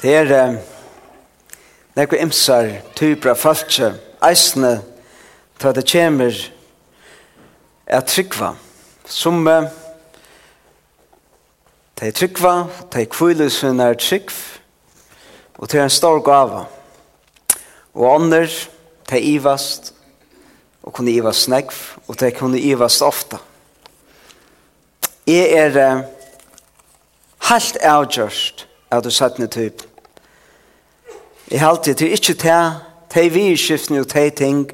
Det er eh, nekve imsar typer av falskje, eisne, til at det kommer er tryggva. Som det er tryggva, de er kvillusen er tryggv, og det er en stor gava. Og ånder, de er ivast, og kunne ivast snegv, og de kunne ivast ofta. Jeg er helt avgjørst av det sattne typen Jeg halte til ikke ta de vidskiftene og de ting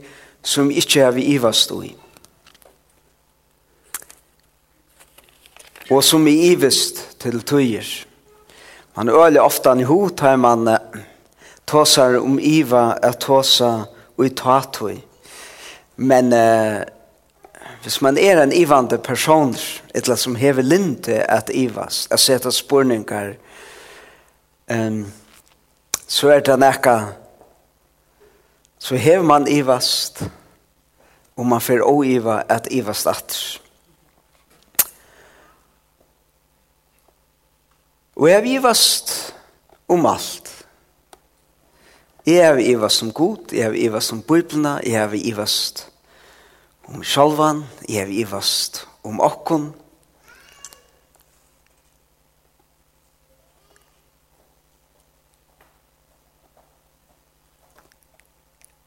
som ikke er vi ivast i. Og som er ivast til tøyer. Man øler ofte en hod til man tåsar om iva er tåsa og i tåtøy. Men eh, hvis man er en ivande person, etla som hever linte at ivast, at seta spurningar, um, så er det nekka, så hev man ivast, og man fer å iva at ivast at Og jeg ivast om alt. Jeg har ivast om god, jeg har ivast om biblina, jeg har ivast om sjalvan, jeg har ivast om okkon,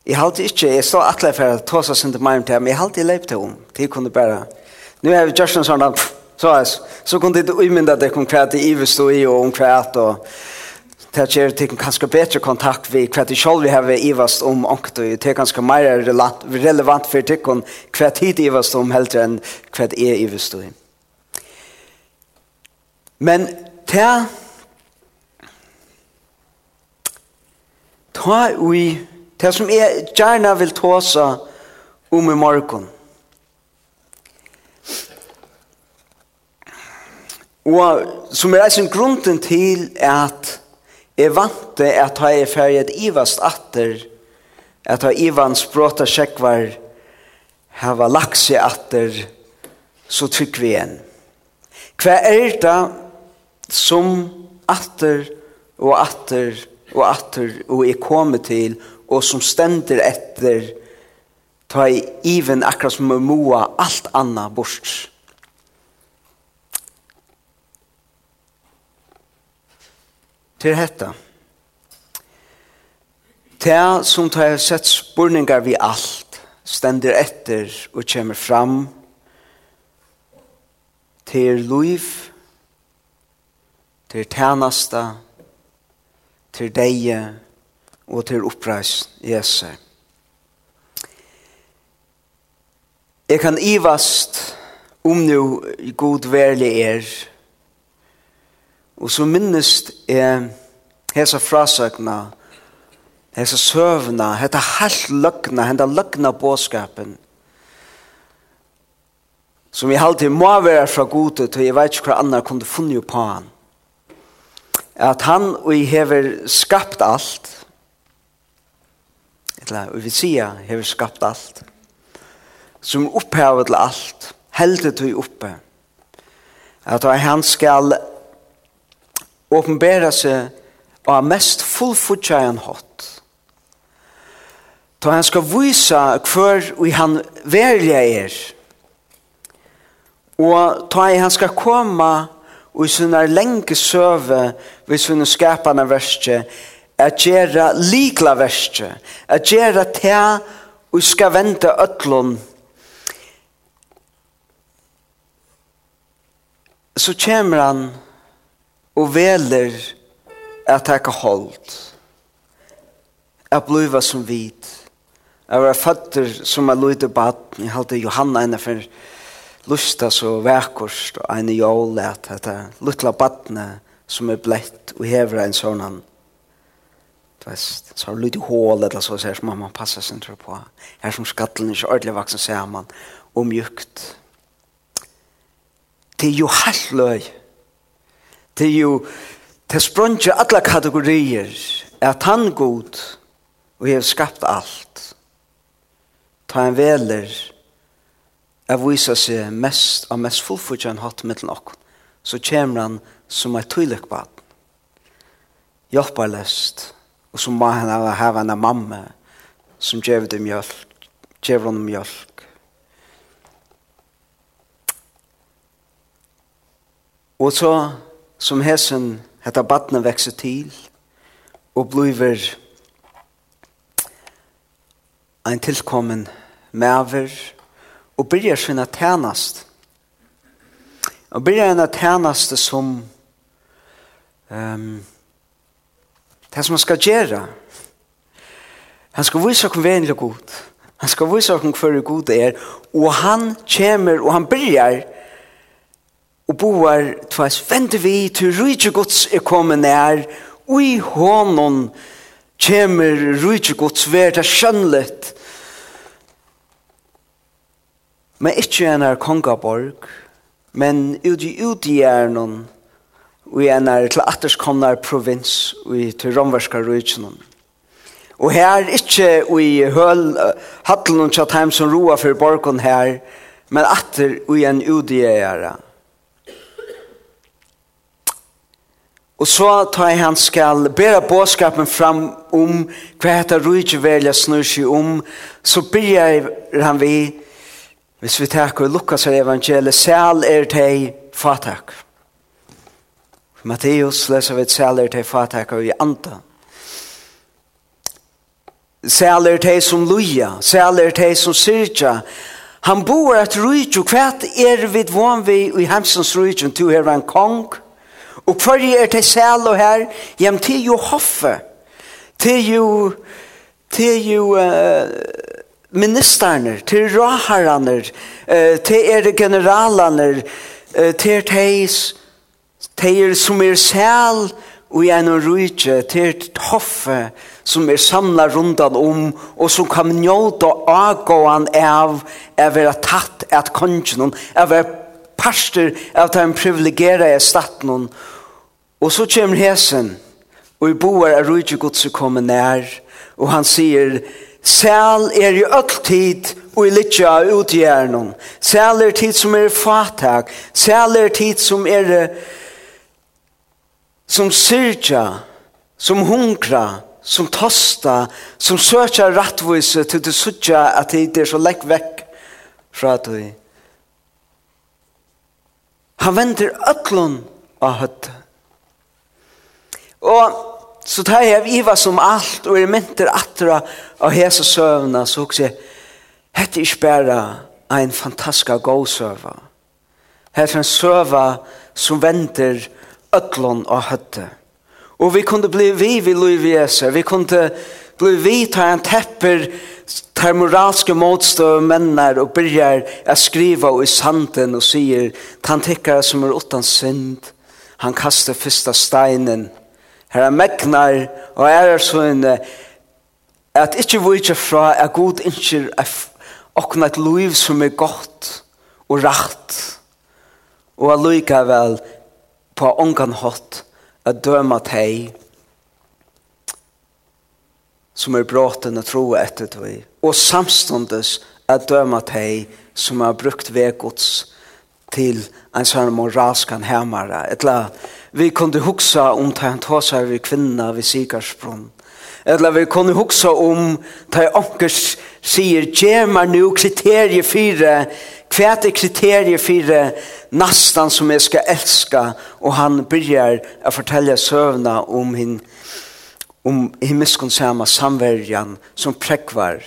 Jeg halte ikke, jeg stod atle for å ta seg sin til meg om det, men jeg halte jeg leip til om, til kunne bare, nå er vi just en sånn, så, så kunne jeg umynda det om hva det ivet stod i, og om hva og det er ikke til kanskje bedre kontakt vi, hva det selv vi har ivast om og det er ganske mer relevant for det, hva tid ivast om heldre enn hva det er ivet stod i. Men det, ta ui, Det som jeg gjerne vil tåsa om i morgen. Og som er en grunden til at jeg vante at ha er ferdig et Ivast atter, at ha Ivans bråta sjekvar hava lagt atter, så trykk vi igjen. Hva er det som atter og atter og atter og er kommet til og som stender etter ta i even akkurat som moa alt anna bort. Til hetta. Ta som ta har sett spurningar vi alt, stender etter og kommer fram til liv, til tænasta, til deie, og til oppreis Jesu. Jeg kan ivast om nu god verlig er, og så minnest er hesa frasøkna, hesa søvna, heta halt løgna, henda løgna båskapen, som jeg alltid må være fra gode, til jeg vet ikke hva annar kunne funnet på han. At han og jeg hever skapt alt, enkla, og vi sier, har skapt alt, som opphavet til alt, heldet til oppe, at han skal åpenbære seg og mest fullfutja enn hatt. Ta han skal vise hver og han verja er. Og ta han skal koma og i sinne lenge søve ved sinne skapende verste, at gjera likla verste, at gjera te og skal vente ötlun, så kommer han og veler at taka hold, at bliva som vit, at være føtter som er lydig baden, jeg halte Johanna henne for lusta så vekkurs, og en jål at dette luttla badne som er blett og hever en sånn Du vet, så har du lite hål eller så, så här man passar sig inte på. Här som skallen inte ordentligt vuxen ser man och mjukt. Det är ju halvlöj. Det är ju det sprunge alla kategorier att han god och har skapat allt. Ta en veler att visa sig mest av mest fullfutjan hatt mellan nok, Så kommer han som ett tydligt bad. Hjälparlöst. Hjälparlöst Og så må han ha en mamma som gjør det mjølk, gjør henne mjølk. Og så, som hesen, heter badne vekser til, og blir en tilkommen maver, og blir sin tjenest. Og blir en tjenest som um, det som han skal gjøre. Han skal vise oss venlig god. Han skal vise oss hver god er, og han kommer, og han byrjar, og boar tvæs, venter vi til rydde gods er kommet nær, og i hånden kommer rydde gods vært er skjønnlet. Men ikke en er kongaborg, men ut i utgjærnen, i en er til atterskomnar provins i til romverska rujtjennom. Og her ikkje i høl hattelen og tjatheim som roa for borgon her, men atter i en udigjæra. Og så tar han skal bera båskapen fram om hva heta rujtje velja snur seg om, så byrjar han vi, hvis vi takker Lukas evangeliet, sel er teg. Fatak. Matteus leser vi sæler til fatakar i anta. Sæler til som luja, sæler til som syrja. Han bor et rujtjo, hva er vi vann vi i hemsens rujtjo, tu er en kong, og hva er til sæler her, hjem til jo hoffe, til jo, til jo, uh, ministerne, til råharene, uh, til er generalene, uh, til er teir som er sel og i en rujtje, teir toffe som er samla rundan om og som kan njóta avgåan av av vera tatt at kongen av vera parster av den privilegera i staten og så kommer hesen og i boar er rujtje godse kommer nær og han sier Sæl er i öll tid og i litja av utgjernon. Sæl er tid som er fatag. Sæl er tid som er som syrja, som hungra, som tosta, som søkja rattvise til du sutja at det er så lekk vekk fra du. Han venter ötlun av høtt. Og så tar jeg iva som alt og er mynter atra av hese søvna så hukse jeg hette ikke bare en fantastisk god søva. Hette en søva som venter ötlån og høtte. Og vi kunne bli vi ved Louis Viese. Vi kunne bli vi ta en tepper tar moralske motstå mennar og byrjar a skriva i sanden og sier han tikkara som er utan synd han kastar fyrsta steinen her er megnar og er er sånne at ikkje vujtja fra er god innskir okna et liv som er godt og rakt og alluika vel på ångan hatt at døma teg som er bråten og tro etter tog, og samståndes at døma teg som har brukt vegods til en sånn moralskan hemmare. Etla, vi kunde hugsa om det han tåsar vi kvinna vid sikarsbrunn, eller vi kunne huske om ta onkers sier gjemmer nu kriterier fire. Hva er kriterier fire nastan som jeg skal elska og han begynner å fortelle søvna om hin om himmelskonserma samverjan som prekvar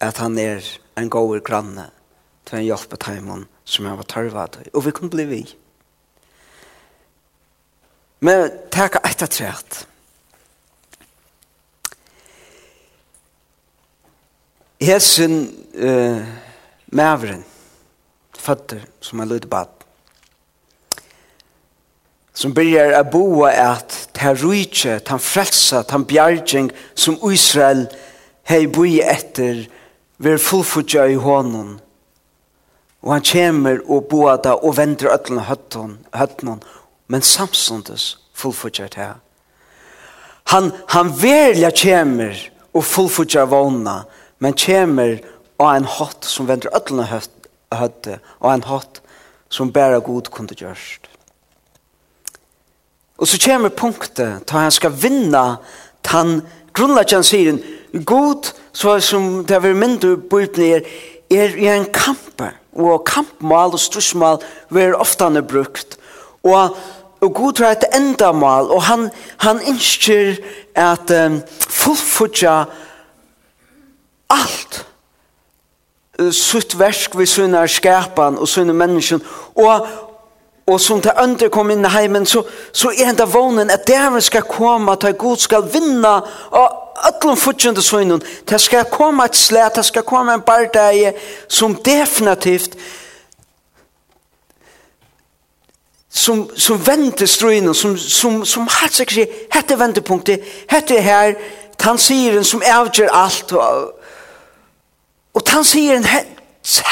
at han er en god granne til en hjelp av timen som han var tarvet og vi kunne bli vi. Men takk etter trett Hesen eh, mævren, fatter som er lydde bad, som begynner å boa at ta rujtje, ta frelsa, ta bjarging som Israel hei boi etter ver fullfutja i hånden. og han kommer og at da og vender ötlen høtten men samstundes fullfutja ta han, han velja kjemer og fullfutja vonna men kommer av en hatt som venter øtlene høtte, og en hatt som bare god kunne gjørst. Og så kommer punktet, da han skal vinna tan grunnleggen sier, god, så som det er mindre bøyden er, er i en kamp, og kampmål og strusmål er ofte han er brukt, og og god har et endamål, og han, han ønsker at um, fullfutja alt sutt versk vi sunnar skapan og sunnar mennesken og og som til andre kom inn i heimen så, så er det vånen at dæven skal komme at god skal vinna og ætlum fortjende sønnen det skal komme et slett det skal komme en bardeie som definitivt som som venter strøynen som som som helt sikkert hette ventepunktet, hette her tansiren som avgjør alt og Og han sier en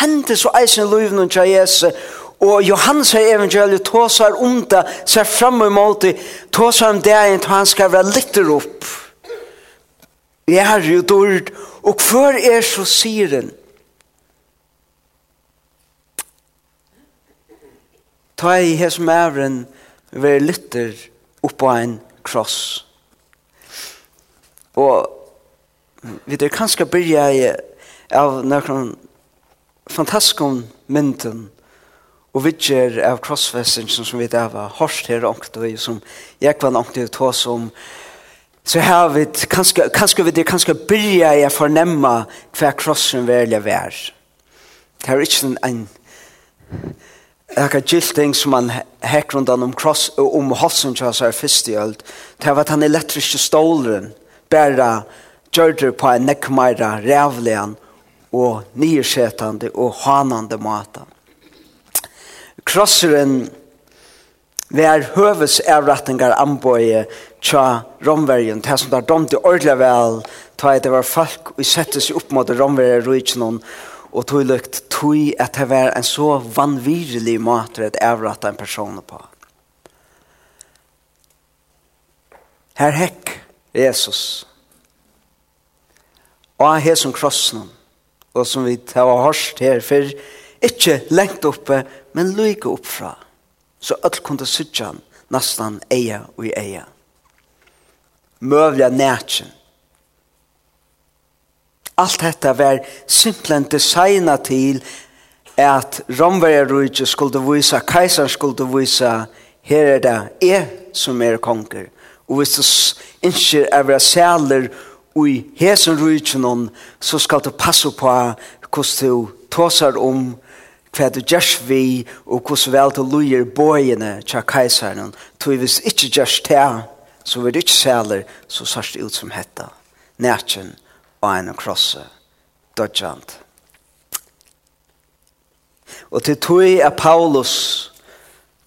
hente så eisen i løyven og Jesus, og Johannes her evangeliet tåsar om det, ser frem og imot det, tåsar om det enn han skal være litt opp. Jeg er jo dård, og hver er så sier den? Ta i her som ævren, være litter oppå en kross. Og vi der kanskje byrja i av noen fantastiske mynden og vidger av krossfesten som vi da var hårst her ångt og som jeg var ångt og tås som så har vi kanskje, kanskje vi det kanskje byrja jeg fornemma hva krossen velja vær det er ikke en Akka gilting som han hekk rundt om kross og om hossen til hans her fyrst i det var at han elektriske stålen bare gjør det på en nekkmeira rævlegan og nyersetande og hanande mata. Krosseren var høves avrettingar anbøye tja romverjen, det som der domte ordelig vel, ta at det var folk og sette seg opp mot romvergen rujtjen og tog lukt tog at det var en så vanvirelig måte at avrette en person på. Her hekk Jesus og han hesson krossen og som vi tar hørst her for, ikke lengt oppe, men lykke oppfra. Så alt kunne sitte han nesten eia og i eia. Møvlig nætjen. Alt dette var simpelthen designa til at Romverjarrujtje skulle vise, keiseren skulle vise, her er det jeg som er konger. Og hvis du ikke er sæler i hesen rujtjenon så skal du passe på hvordan du tåsar om hva du gjørs vi og hvordan vel du lujer bøyene til keiseren. Så hvis ikke gjørs det, så vil du ikke sæler, så sørst ut som hetta. Nætjen og en krosse. Dødjant. Og til tog er Paulus,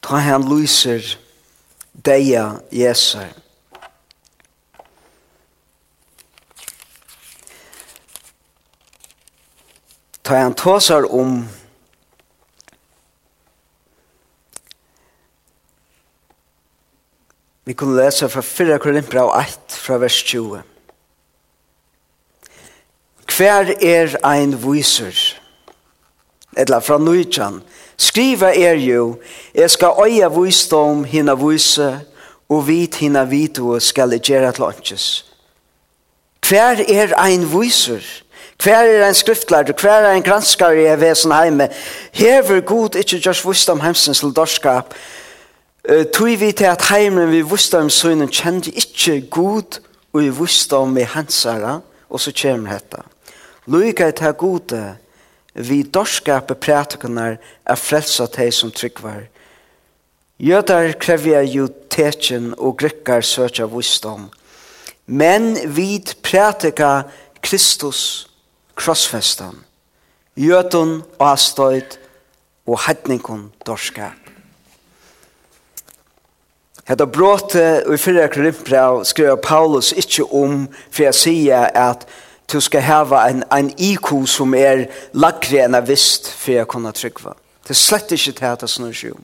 ta han lyser deia Jesu. ta han tåsar om Vi kunne lese fra 4 Korinthra og 1 fra vers 20. Hver er ein viser? Etla fra Nujjan. Skriva er jo, jeg skal øye visdom hina vise, og vit hina vito skal jeg gjøre til åndsjes. Hver er ein viser? Hver er en skriftlærd, hver er en granskar i vesen heime, hever god ikkje just vust om heimsens til dorskap, uh, Tui vi til at heimen vi vust om søgnen kjente ikkje god og vi vust om i hansara, og så kjem hetta. Lyga er til gode, vi dorskapet prætikunar er frelsa teg som tryggvar. Jødar krevja jo tekin og grikkar søkja vusdom. Men vid prætika Kristus krossfestan, jötun og astøyt og hedningun dorskap. Hetta brotet i fyrra Korinthbrev skriver Paulus ikkje om for jeg sier at du skal hava en, en IQ som er lagre enn jeg visst for jeg kunne tryggva. Det er slett ikkje til at det snur seg om.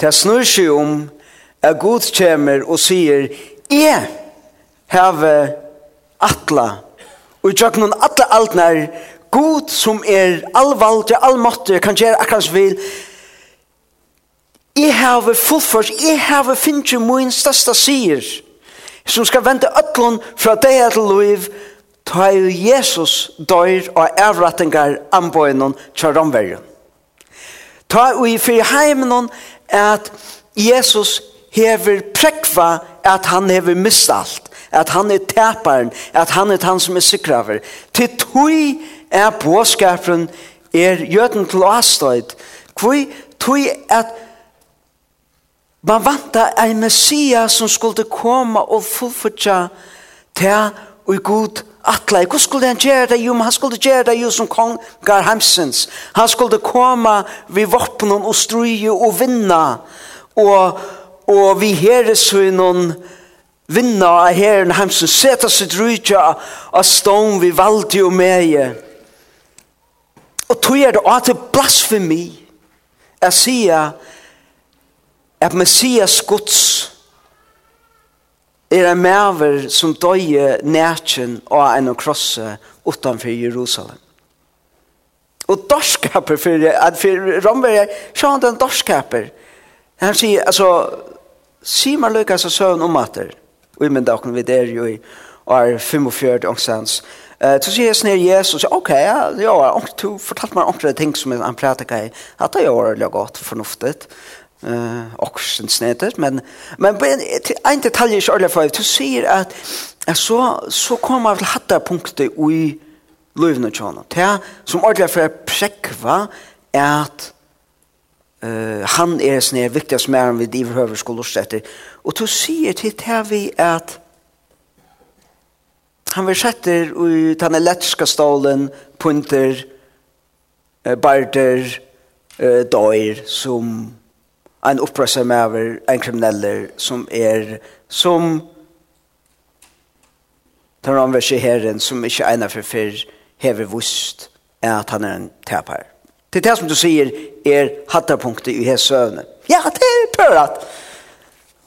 Det snur seg om at Gud kommer og sier jeg hava atla Og i tjøkkenen alle alt er God som er allvalgt, allmåttig, kan gjøre akkurat som vil. Jeg har fullført, jeg har finnet min største sier, som skal vente øtlån fra deg til liv, ta jo Jesus dør og avrettinger anbøyene til romverden. Ta jo i fyrir heimen at Jesus hever prekva at han hever mist alt at han er teparen, at han er han som er sikraver. Til tui er påskaperen er jøden til åstøyd. Kvui tui at man vanta ei messia som skulle komme og fullfutja til og i god atlai. Hvor skulle han gjøre det? Jo, men han skulle gjøre det jo som kong Gar Hamsens. Han skulle komme ved våpnen og struje og vinna. Og, og vi heresøynen noen vinna av herren hemsen, seta sitt rydja av stån vi valde og meie. Og tog er det at det blasfemi at sia at Messias Guds er en maver som døye nætjen av en krosse utanfor Jerusalem. Og dorskaper for, at for Romberg, er han den dorskaper. Han sier, altså, sier man lykkes av søvn om at det vi mynda okkur vi der jo i år 45 ångsans. Eh så sier snir Jesus, ok, ja, ja, och du fortalte meg andre ting som han pratet i, at det gjør det godt fornuftet, eh och sen snedet men men en detalj är själva för du ser att så så kommer väl hatta punkter i lövna tjana. Det som ordentligt för präkva är att Uh, han er sånn viktigast mer enn vi iverhøver skulle lust etter. Og du sier til det vi at han vil sette i den elektriske stålen, punter, uh, barter, uh, døyr, som en opprøsser med over, en krimineller, som er, som tar han herren, som ikke egnar for fyrr, hever vust, er at han er en tapar. Det er det som du sier er hattarpunktet i hans søvne. Ja, det er prøvrat.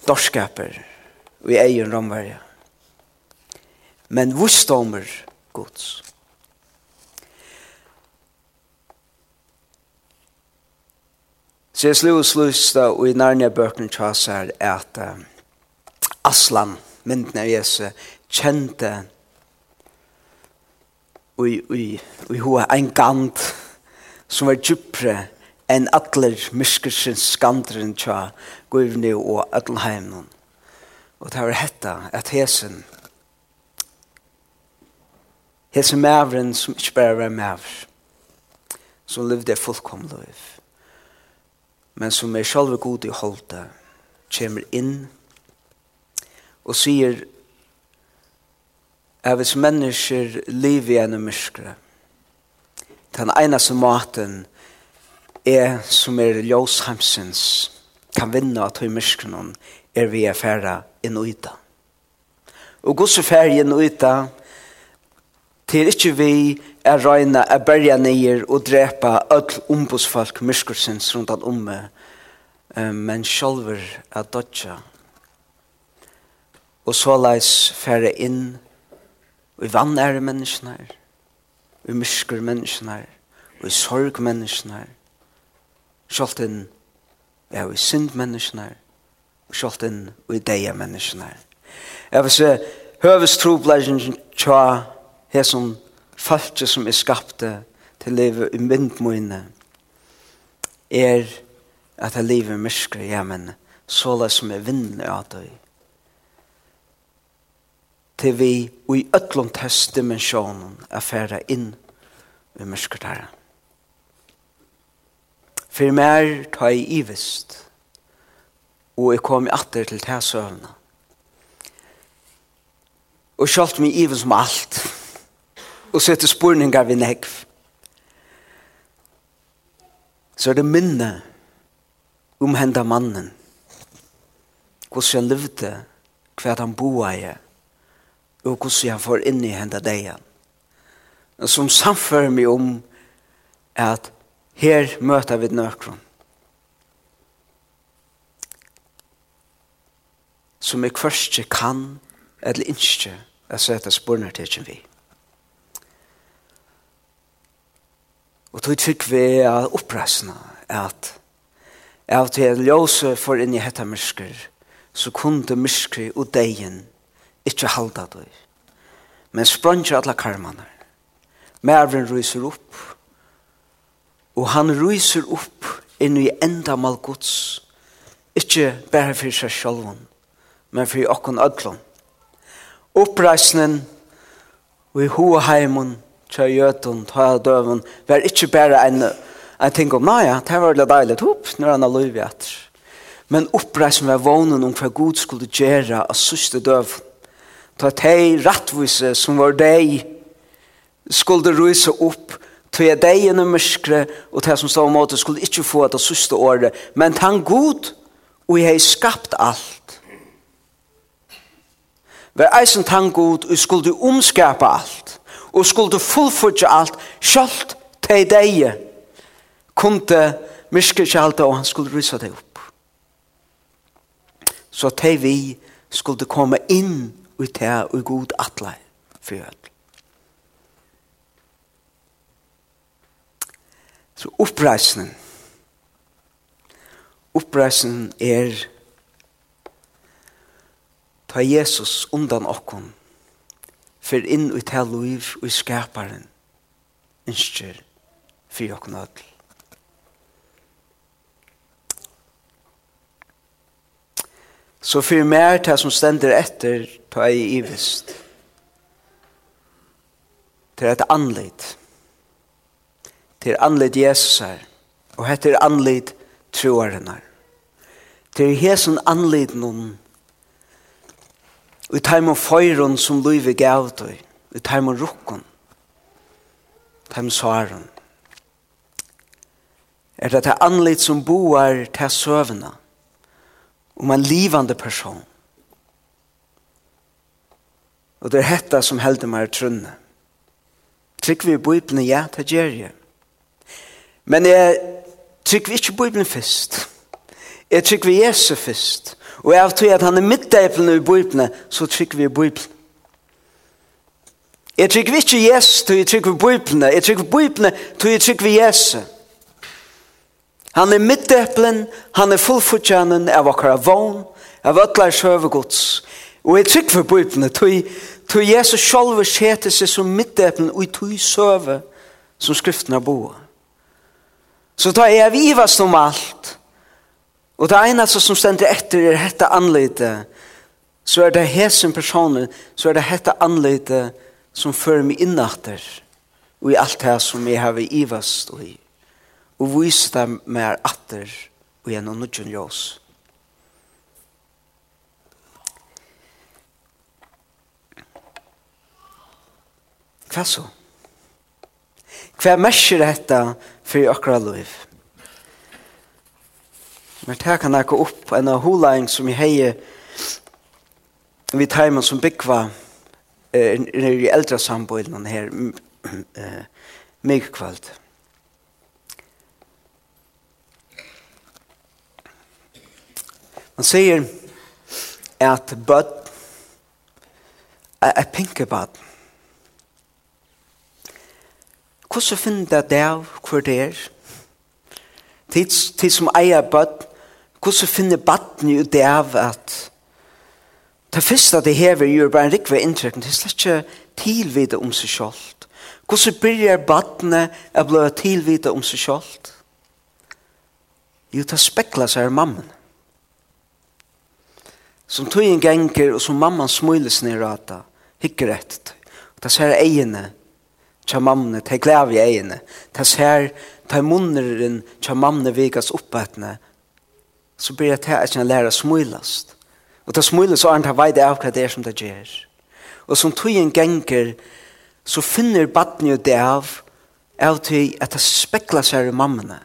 Dorskaper og i romverja. Men vustomer gods. C.S. Lewis lysta og i Narnia-bøkene tjas er at Aslan, mynden av Jesu, kjente og i, i, hoa en gant som var djupere enn atler myskersens skandren tja guvni og adelheimnon. Og det var hetta at hesen hesen mævren som ikke bare var mævr som levde fullkom liv men som er sjalve god i holde kommer inn og sier at hvis mennesker lever gjennom myskere den eneste maten er som er ljøsheimsens kan vinne at høy myskronen er vi er færre inn og yta. Og gos er færre inn og yta til ikke vi er røyna er berja neier og drepa öll ombudsfolk myskrorsens rundt an omme men sjolver er dodja og så leis færre inn og i vann er menneskene her i mysker menneskene her, og i sorg menneskene her, sjalt inn ja, i synd menneskene her, og sjalt inn og i deia menneskene her. Jeg vil se, høves troblæsjen tja hesson falske som er skapte til livet i myndmøyne, er at jeg livet mysker, ja, men så det som er vinnlig av døy til vi og i ötlom testdimensjonen er færa inn i mørkertaren. For mer ta i ivist, og jeg kom i atter til tæsøvna. Og sjalt mig iven som alt, og sette spurningar vi negv. Så er det minne om henda mannen, hvordan han levde, hva han boa i, og hvordan han får inn i henne degen. Som samfører meg om at her møter vi nøkron. Som jeg først kan eller ikke at sette spørner til ikke vi. Og tog fikk vi av oppreisene at av til ljøse for inn i hette myrsker, så kunne myrsker og degen Ikke halda det. Men spranger alle karmaner. Mævren ryser opp. Og han ryser opp inn i enda mal gods. Ikke bare for seg selv, men for åkken ødlån. Oppreisningen og i hoheimen tja jötun, tja døven, var ikkje bare en, en ting om, nei, det var litt deilig hopp, når han har lov i etter. Men oppreisen var vånen om hva Gud skulle gjøre av søste døven ta tei rattvise som var deg skulle ruse opp til jeg deg i myskre, og til som stod om åter skulle ikke få det siste året men han god og jeg har skapt alt Vær eisen han god og skulle omskapa alt og skulle fullfutja alt sjalt til deg kunde mørkere kjalta og han skulle rysa deg opp så til vi skulle komme inn og i te og god atle for jød. Så oppreisningen. Oppreisningen er ta Jesus undan okkon for inn i te liv og skaparen innskjer for okkon ødel. Så för mer til som ständer efter ta i ivist. Til et ett Til Det Jesus her. Og det är troaren her. Til hesen anlit noen Och det är fejron som livet gav dig. Det är med rukken. Det är Er. Det det som boar till sövna om en livande person. Og det er hetta som helder meg trunne. Trykker vi i Bibelen, ja, det gjør jeg. Men jeg trykker vi ikke Bibelen først. Jeg trykker vi Jesus først. Og jeg tror at han er midtdepelen i Bibelen, så trykker vi i Bibelen. Jeg trykker vi ikke Jesus, så jeg trykker vi Bibelen. Jeg trykker vi Bibelen, så jeg trykker vi Jesus. Han er middepplen, han er fullfutjanen av akkurat vogn, av ötlar søvegods. Og jeg trygg for bøypene, tog, tog Jesus selv skjete seg som middepplen og tog søve som skriftene boet. Så ta jeg vivast om alt, og det eneste som stender etter er hette anleite, så er det hesen personen, så er det hette anleite som fører meg innatter, og i alt det som jeg har vivast og i og vise dem mer atter og gjennom nødgjøn ljøs. Hva så? Hva er merker dette for akkurat liv? Men her kan jeg gå opp en av holein som jeg heier vi tar med som byggva er, er i eldre samboilene her mye kvalt. Han sier at bøtt er pinkebad. Hvordan finner det deg hvor det er? Tid, tid som eier bøtt, hvordan finner baden jo det av at det første det hever gjør bare en rikve inntrykk, det er slett ikke tilvide om seg selv. Hvordan byrjar badene å bli tilvide om seg selv? Jo, det spekler seg av mammene. Som tøyen ganger og som mamman smules ned rata, hikker etter. Og det ser eiene, tja mamne, ta glæv i eiene. Det ser, ta munneren, tja mamne vikas oppetne. Så blir det til at jeg lærer smulast. Og det smules og andre det av hva det er som det gjør. Og som tøyen ganger, så finner badni og det av, av til at det spekler seg i mammene.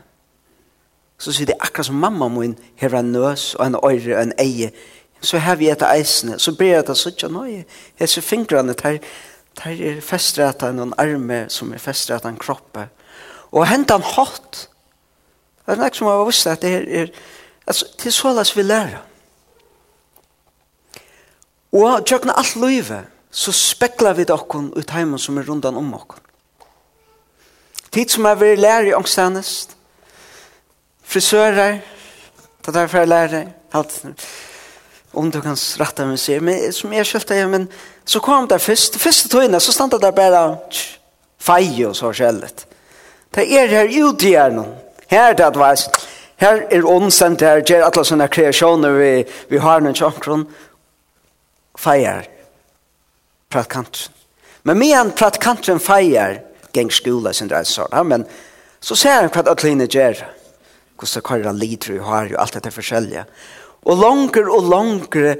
Så sier det akkurat som mamma min, har en nøs og en øyre og en eie, så har vi et eisene, så blir det sånn, ja, nå er så fingrene, der, der er festret av noen arme som er festret av en kroppe. Og hendt han hatt, det er noe som har visst at det er, er altså, til så løs vi lærer. Og tjøkna alt livet, så spekler vi dere ut hjemme som er rundan om dere. Tid som er vært lærer i ångstanest, frisører, det er for å lære, alt om du kan rette meg sier, men som jeg kjøpte, men så kom det først, første tøyene, så stod det bare feie og så skjellet. Det er her ute i hjernen. Her er det at veis, her er åndsendt her, gjør alle sånne kreasjoner vi, vi har noen kjønkron, feier pratkanten. Men medan pratkanten feier, geng skola sin så sånn, men så ser han att alle henne gjør, hvordan det kallar han lider har ju allt det forskjellige. Og langer og langer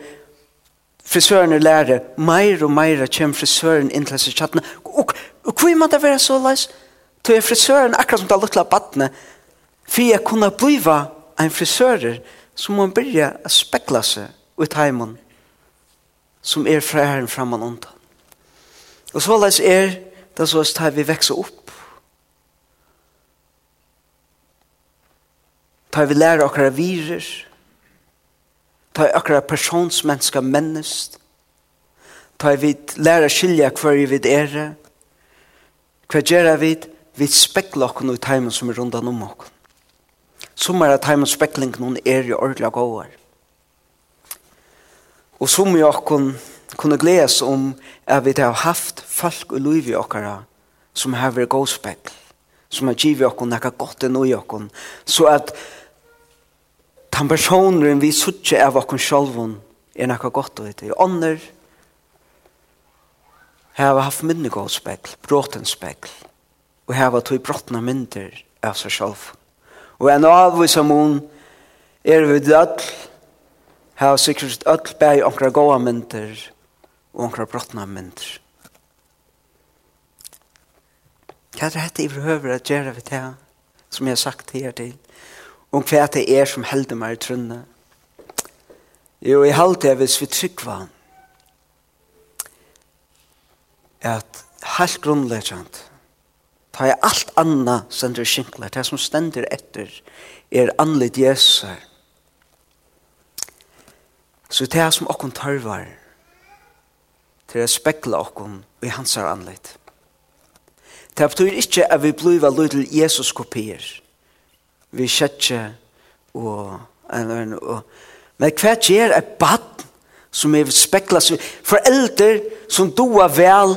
frisøren lærer, meir og meir kommer frisøren inn til seg tjattene. Og, og hvor må det være så leis? er frisøren, akkurat som det lukla badne, for jeg kunne bliva en frisører, så må han byrja å spekla seg ut heimen, som er fra herren framan undan. Og så leis er det så at vi vekser opp, tar vi lærer okkara virer, ta akkurat personsmenneska mennest, ta vi læra skilja hver vi er, hver gjerra vi, vi spekla okken ut heimen som er rundan om okken. Som er at heimen spekling noen er i ordla gåar. Og som vi okken kunne gledes om at vi har haft folk og liv i okkara som har vært gåspekl, som har givet okken nekka godt enn ui okken, så at den personen vi suttje av okken sjolvun er nekka godt og etter. Ånder har haft minnegålspekl, bråtenspekl, og heva tog brottna mynder av seg sjolv. Og en av vi som hun er vi dødl, har sikkert öll bæg onkra gåa mynder og onkra brottna mynder. Hva er dette i behøver at gjøre vi til, som jeg har sagt her til? om hva det er som helder meg i trunne. Jo, i halte jeg hvis vi trykker han. At helt grunnleggjant, ta jeg alt anna sender skinkler, det som stender etter er anledd jæsar. Så det er som okkon tarvar til å spekla okkon i hans anledd. Det betyr ikke at vi blir lyd til Jesus kopier vi kjøtje og, og, og men hva gjør et bad som er spekla seg foreldre som doa vel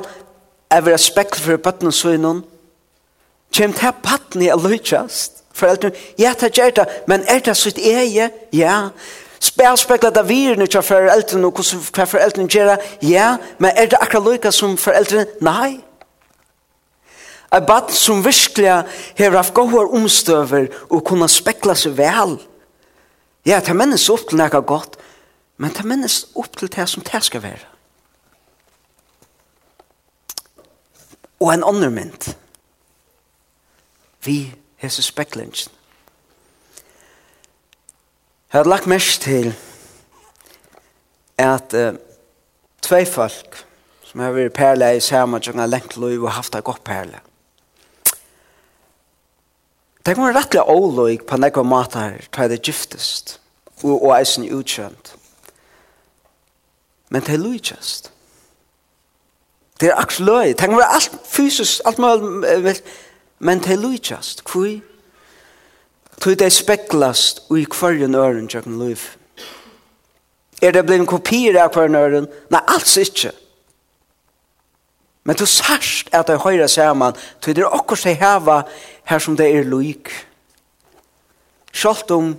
er vi spekla for bøttene og innan kjem til bøttene er løytjast foreldre, ja det gjør det men er det sitt eie, ja. Spær spekla da virne til foreldrene og hva foreldrene gjør, ja, men er det akkurat lykka som foreldrene? Nei, Et bad som virkelig har haft gode omstøver og kunne spekla seg vel. Ja, det mennes opp til noe godt, men det mennes opp til det som det skal være. Og en annen mynd. Vi hese speklingen. Jeg har lagt mest til at uh, tvei folk som har vært perle i samme og lengt lov og haft det godt perle Det kan være rettelig åløyg på nekva matar til det giftest og, og eisen utkjønt. Men det er lujtjast. Det er aks løy. Det kan være alt fysisk, alt mulig, men det er lujtjast. Hvor? Tog det speklast ui kvarjen øren tjøkken løyf. Er det blivin kopier av kvarjen øren? Nei, alls ikkje. Nei, Men du sørst at jeg høyre sammen, til det er akkurat seg heva her som det er loik. Sjalt om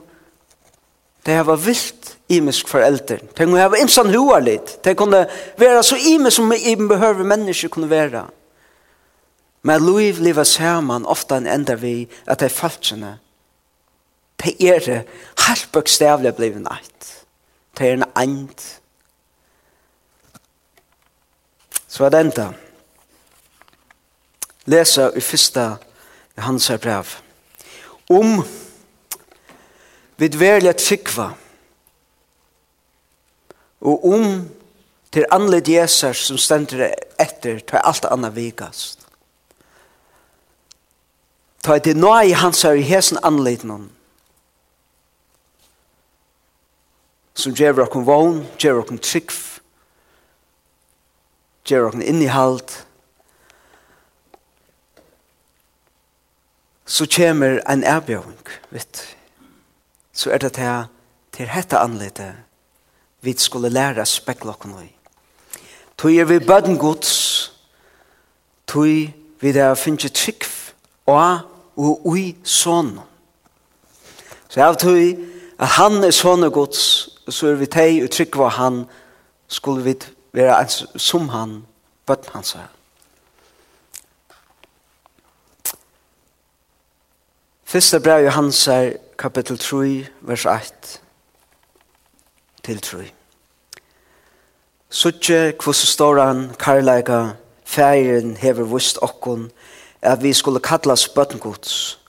det heva vilt imisk foreldre. Det kunne heva imsan hua litt. Det kunne være så imisk som i behøver mennesker kunne være. Men loiv lever sammen ofta en enda vi at det er falskjene. Det er det helt bøkstavlig blivet natt. Det er en and. Så er det enda lesa i fyrsta Johannes brev. Om vid verlig trykva og om til anled Jesus som stender etter til alt annet vikast. Ta et nå i hans her i hesen anled noen som gjør dere vogn, gjør dere trykv, gjør dere innihalt, så kommer en erbjøring, vet Så er det til, til dette anlede vi skulle lære speklokken i. Tøy er vi bøden gods, tøy vi der finnes trygg og og ui sånn. Så jeg tøy at han er sånne gods, så er vi teg og trygg hva han, skulle vi være som han, bøden hans er. Fyrsta brev Johans er kapittel 3, vers 8 til 3. Suttje kvose storan karlaika færen hever vust okkon at vi skulle kallas bøttengods.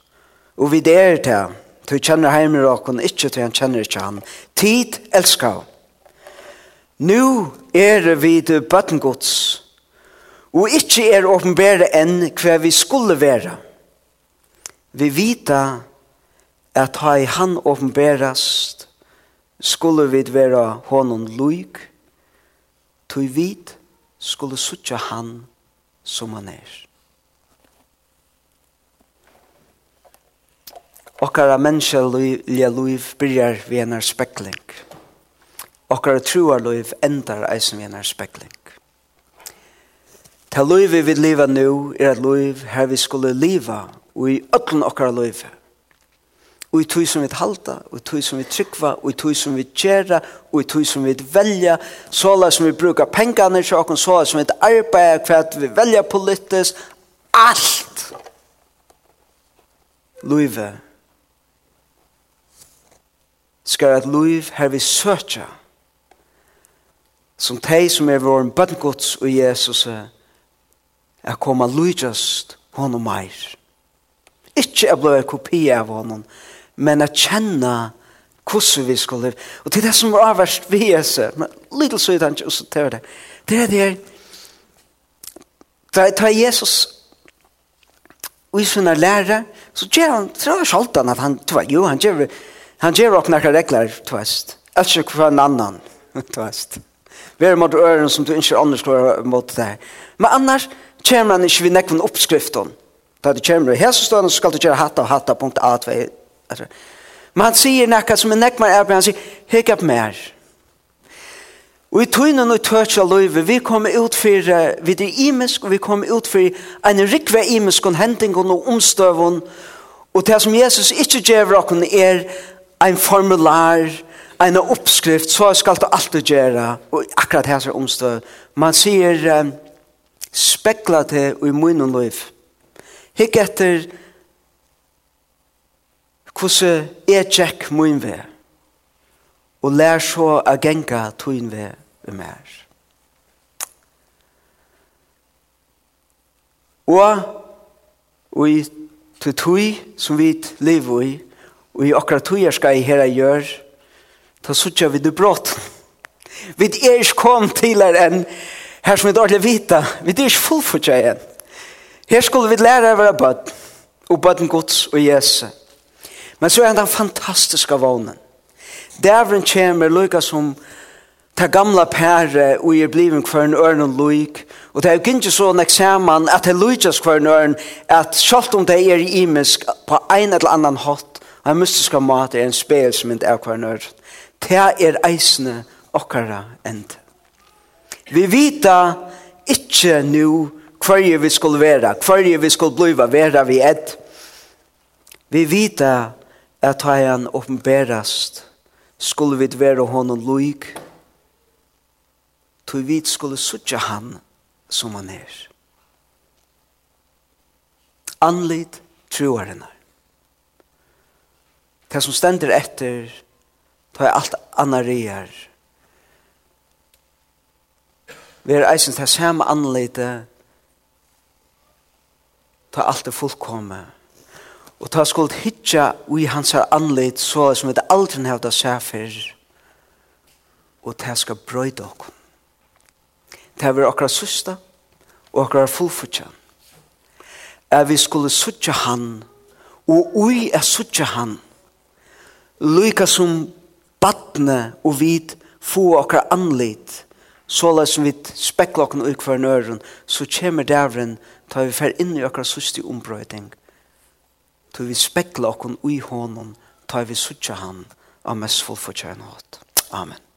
Og vi der til, til kjenner heimer okkon, ikkje til han kjenner ikkje han. Tid elskar. Nu er vi til bøttengods, og ikkje er åpenbære enn hver vi skulle være. Vi vita at ha i han åpenberast skulle vi vera honom luik tog vit skulle sutja han som han er. Okkara menneska luiv byrjar vi enar spekling. Okkara truar luiv endar eisen vi enar spekling. Ta luiv vi vil liva nu er at luiv her vi skulle liva og i öllun okkar løyve. Og i tog som vi halda, og i tog som vi tryggva, og i tog som vi gjerra, og i tog som vi velja, såla som vi brukar pengane til okken, såla som vi arbeida hva vi velja politisk, alt løyve skal at løyv her vi søtja som teg som er vår bøttengods og Jesus er koma løyjast honom meir ikke jeg ble en kopi av honom, men jeg kjenne hvordan vi skulle leve. Og til det som var avverst vi er seg, men litt så er det ikke, også til det. Det er det her, da tar Jesus og i sånne lærere, så gjør han, så er sjaltan at han, jo, han gjør, han gjør opp nærkere regler, tvast, ikke for en annan, tvast. Vi er mot øren som du ikke annars går mot det her. Men annars kommer han ikke vi nekken oppskriften, Da det kommer i hesestående så skal du gjøre hatta og hatta punkt A2. Men han sier nekka som en nekmar er, han sier, hek opp mer. Og i tøynen og tøtja løyve, vi kommer ut for, vi er imisk, og vi kommer ut for en rikve imisk og hending og omstøvun, og det som Jesus ikke gjør okken er en formular, en oppskrift, så skal du alltid gjøre, og akkurat her er omstøv. Man sier, spekla til i munnen løyve Hikk etter hvordan er tjekk min ve og lær så a genga tuin ve ved mer. Og i til tui som vi lever i, og i akkurat tøyer skal jeg her gjør, ta sutja vi du brått. Vi er ikke kom til her enn, her som vi dårlig vita, vi er ikke fullfutja enn. Her skulle vi lære å være bøtten, og bøtten gods og Jesu. Men så er den fantastiske vånen. Dævren kommer lykka som ta gamla pære og er bliven kvar en ørn og lyk. Og det er jo ikke sånn eksamen at det lykkes kvar en ørn at selv om det er imisk på en eller annan hatt og en mystisk mat er en spil som ikke er kvar en ørn. Det er eisende okkara enda. Vi vita ikke nu Hver vi skulle være, hver vi skulle blive, være vi et. Vi vita at han åpenberast skulle vi være honom loik, tog vi skulle sutja han som han er. Anlit troarene. Det som stender etter, tar er alt annarier. Vi er eisen til samme anleite ta alt er fullkomme. Og ta skuld hitja ui hans her anleit så som vi aldri hevda seg for. Og ta skal brøyde okkur. Ta vi okra søsta og okra fullfutja. Er vi skulle sutja han og ui er sutja han. Lyka som batne og vit få okra anleit så som vi spekla okkur ui kvar nøren så kjemmer dævren ta vi fer inn i okkar susti ombrøyting, ta vi spekla okkon ui hånden, ta vi sutja han av mest fullfortjern hatt. Amen.